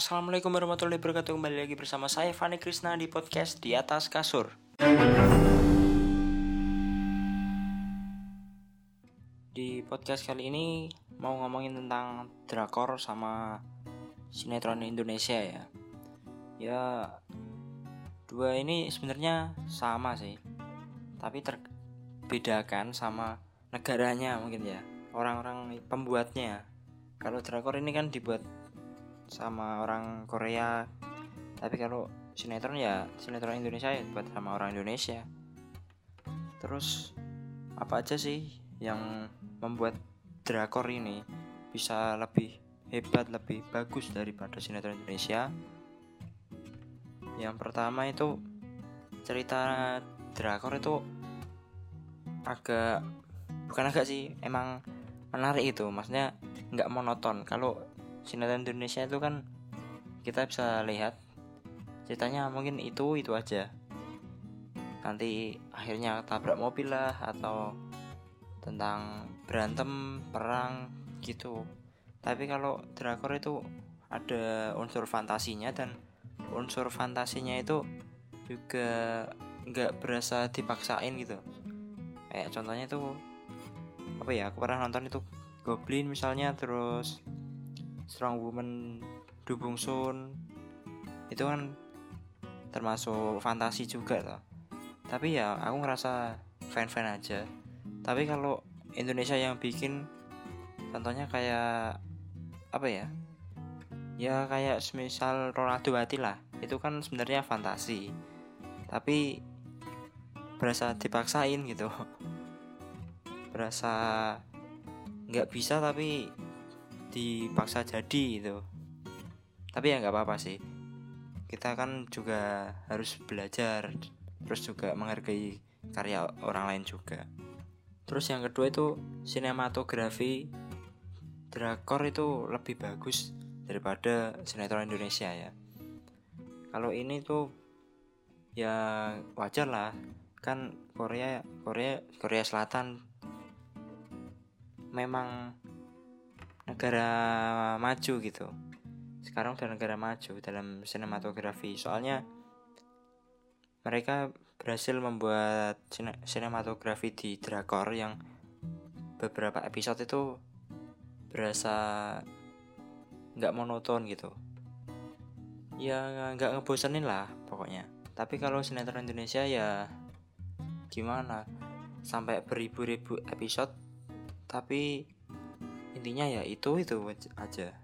Assalamualaikum warahmatullahi wabarakatuh. Kembali lagi bersama saya Fani Krisna di podcast Di Atas Kasur. Di podcast kali ini mau ngomongin tentang drakor sama sinetron Indonesia ya. Ya dua ini sebenarnya sama sih. Tapi terbedakan sama negaranya mungkin ya. Orang-orang pembuatnya. Kalau drakor ini kan dibuat sama orang Korea. Tapi kalau sinetron ya sinetron Indonesia ya buat sama orang Indonesia. Terus apa aja sih yang membuat drakor ini bisa lebih hebat lebih bagus daripada sinetron Indonesia? Yang pertama itu cerita drakor itu agak bukan agak sih emang menarik itu. Maksudnya nggak monoton. Kalau sinetron Indonesia itu kan kita bisa lihat ceritanya mungkin itu itu aja. Nanti akhirnya tabrak mobil lah atau tentang berantem perang gitu. Tapi kalau drakor itu ada unsur fantasinya dan unsur fantasinya itu juga nggak berasa dipaksain gitu. Kayak contohnya itu apa ya aku pernah nonton itu Goblin misalnya terus Strong Woman Dubung Sun itu kan termasuk fantasi juga toh. Tapi ya aku ngerasa fan-fan aja. Tapi kalau Indonesia yang bikin contohnya kayak apa ya? Ya kayak semisal Ronaldo Hati lah. Itu kan sebenarnya fantasi. Tapi berasa dipaksain gitu. Berasa nggak bisa tapi dipaksa jadi gitu. Tapi ya nggak apa-apa sih. Kita kan juga harus belajar terus juga menghargai karya orang lain juga. Terus yang kedua itu sinematografi. Drakor itu lebih bagus daripada sinetron Indonesia ya. Kalau ini tuh ya wajar lah. Kan Korea Korea Korea Selatan memang negara maju gitu. Sekarang udah negara maju dalam sinematografi. Soalnya mereka berhasil membuat sinematografi di drakor yang beberapa episode itu berasa nggak monoton gitu. Ya nggak ngebosenin lah pokoknya. Tapi kalau sinetron Indonesia ya gimana? Sampai beribu-ribu episode tapi intinya ya itu itu aja.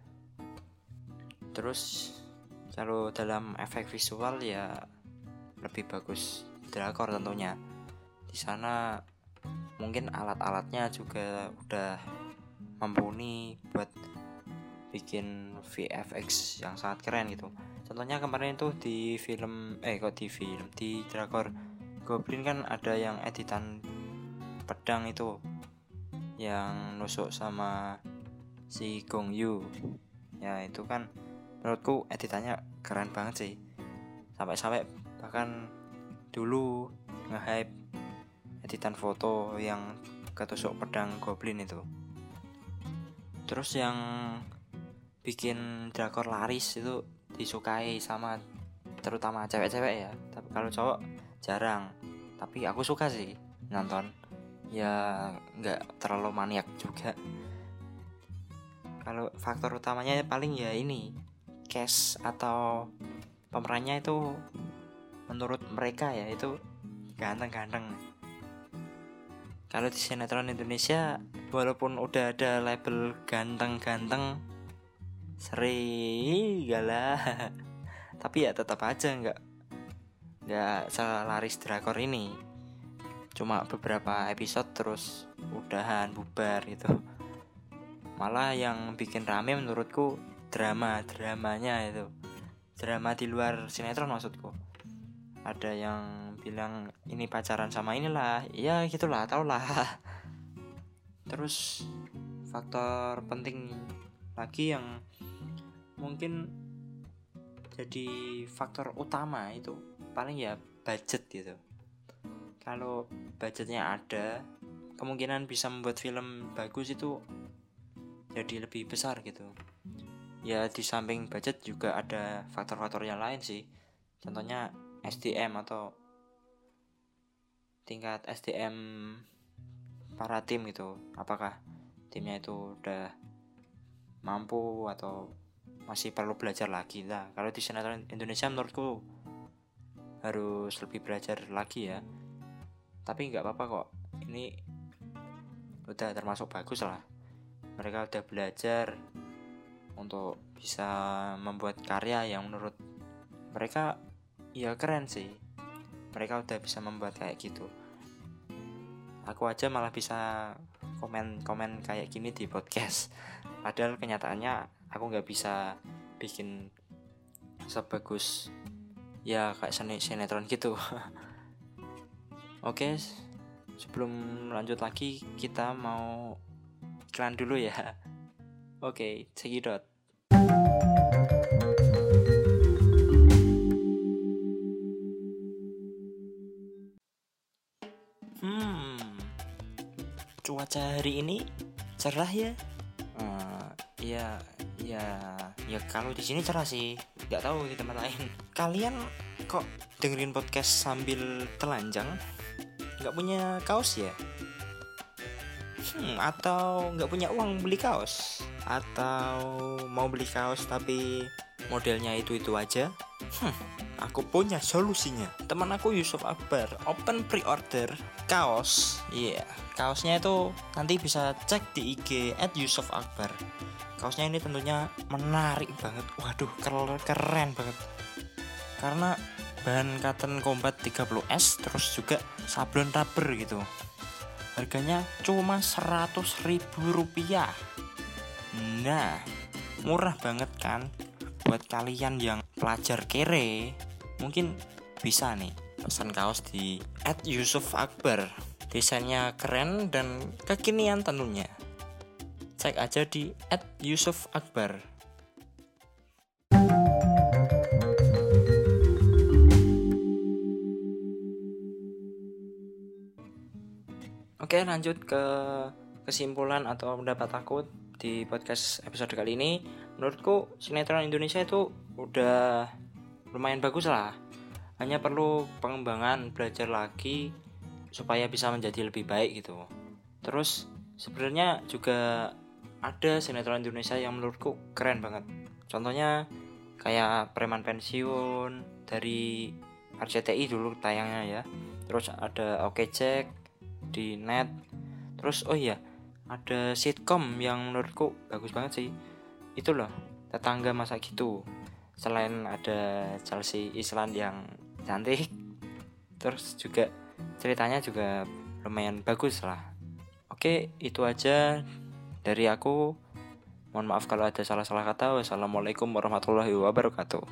Terus kalau dalam efek visual ya lebih bagus drakor tentunya. Di sana mungkin alat-alatnya juga udah mumpuni buat bikin VFX yang sangat keren gitu. Contohnya kemarin itu di film eh kok di film? Di drakor Goblin kan ada yang editan pedang itu yang nusuk sama si Gong Yu. Ya itu kan menurutku editannya keren banget sih. Sampai-sampai bahkan dulu nge-hype editan foto yang ketusuk pedang goblin itu. Terus yang bikin drakor laris itu disukai sama terutama cewek-cewek ya. Tapi kalau cowok jarang. Tapi aku suka sih nonton ya nggak terlalu maniak juga. Kalau faktor utamanya paling ya ini cash atau pemerannya itu menurut mereka ya itu ganteng-ganteng. Kalau di sinetron Indonesia walaupun udah ada label ganteng-ganteng seri galah tapi ya tetap aja nggak nggak selaris drakor ini cuma beberapa episode terus udahan bubar gitu. Malah yang bikin rame menurutku drama dramanya itu. Drama di luar sinetron maksudku. Ada yang bilang ini pacaran sama inilah. Ya gitulah tau lah terus faktor penting lagi yang mungkin jadi faktor utama itu. Paling ya budget gitu kalau budgetnya ada kemungkinan bisa membuat film bagus itu jadi lebih besar gitu. Ya di samping budget juga ada faktor-faktor yang lain sih. Contohnya SDM atau tingkat SDM para tim gitu. Apakah timnya itu udah mampu atau masih perlu belajar lagi? Lah kalau di sinetron Indonesia menurutku harus lebih belajar lagi ya tapi nggak apa-apa kok. Ini udah termasuk bagus lah. Mereka udah belajar untuk bisa membuat karya yang menurut mereka ya keren sih. Mereka udah bisa membuat kayak gitu. Aku aja malah bisa komen-komen kayak gini di podcast. Padahal kenyataannya aku nggak bisa bikin sebagus ya kayak sinetron gitu oke sebelum lanjut lagi kita mau iklan dulu ya. Oke cekidot hmm cuaca hari ini cerah ya ya ya ya kalau di sini cerah sih. Nggak tahu di tempat lain. Kalian kok dengerin podcast sambil telanjang? Nggak punya kaos ya? Hmm, atau nggak punya uang beli kaos? Atau mau beli kaos tapi modelnya itu itu aja? Hmm, aku punya solusinya. Teman aku Yusuf Akbar open pre-order kaos. Iya yeah. kaosnya itu nanti bisa cek di IG at Yusuf Akbar kaosnya ini tentunya menarik banget. Waduh keren banget. Karena bahan cotton combat 30S terus juga sablon rubber gitu. Harganya cuma 100 ribu rupiah. Nah murah banget kan? Buat kalian yang pelajar kere mungkin bisa nih pesan kaos di at Yusuf Akbar. Desainnya keren dan kekinian tentunya cek aja di at Yusuf Akbar. Oke lanjut ke kesimpulan atau pendapat aku di podcast episode kali ini. Menurutku sinetron Indonesia itu udah lumayan bagus lah. Hanya perlu pengembangan belajar lagi supaya bisa menjadi lebih baik gitu. Terus sebenarnya juga ada sinetron Indonesia yang menurutku keren banget. Contohnya kayak preman pensiun dari RCTI dulu tayangnya ya. Terus ada Oke Jack di net. Terus oh iya ada sitkom yang menurutku bagus banget sih. Itu loh tetangga masa gitu. Selain ada Chelsea Island yang cantik terus juga ceritanya juga lumayan bagus lah. Oke itu aja dari aku, mohon maaf kalau ada salah-salah kata. Wassalamualaikum warahmatullahi wabarakatuh.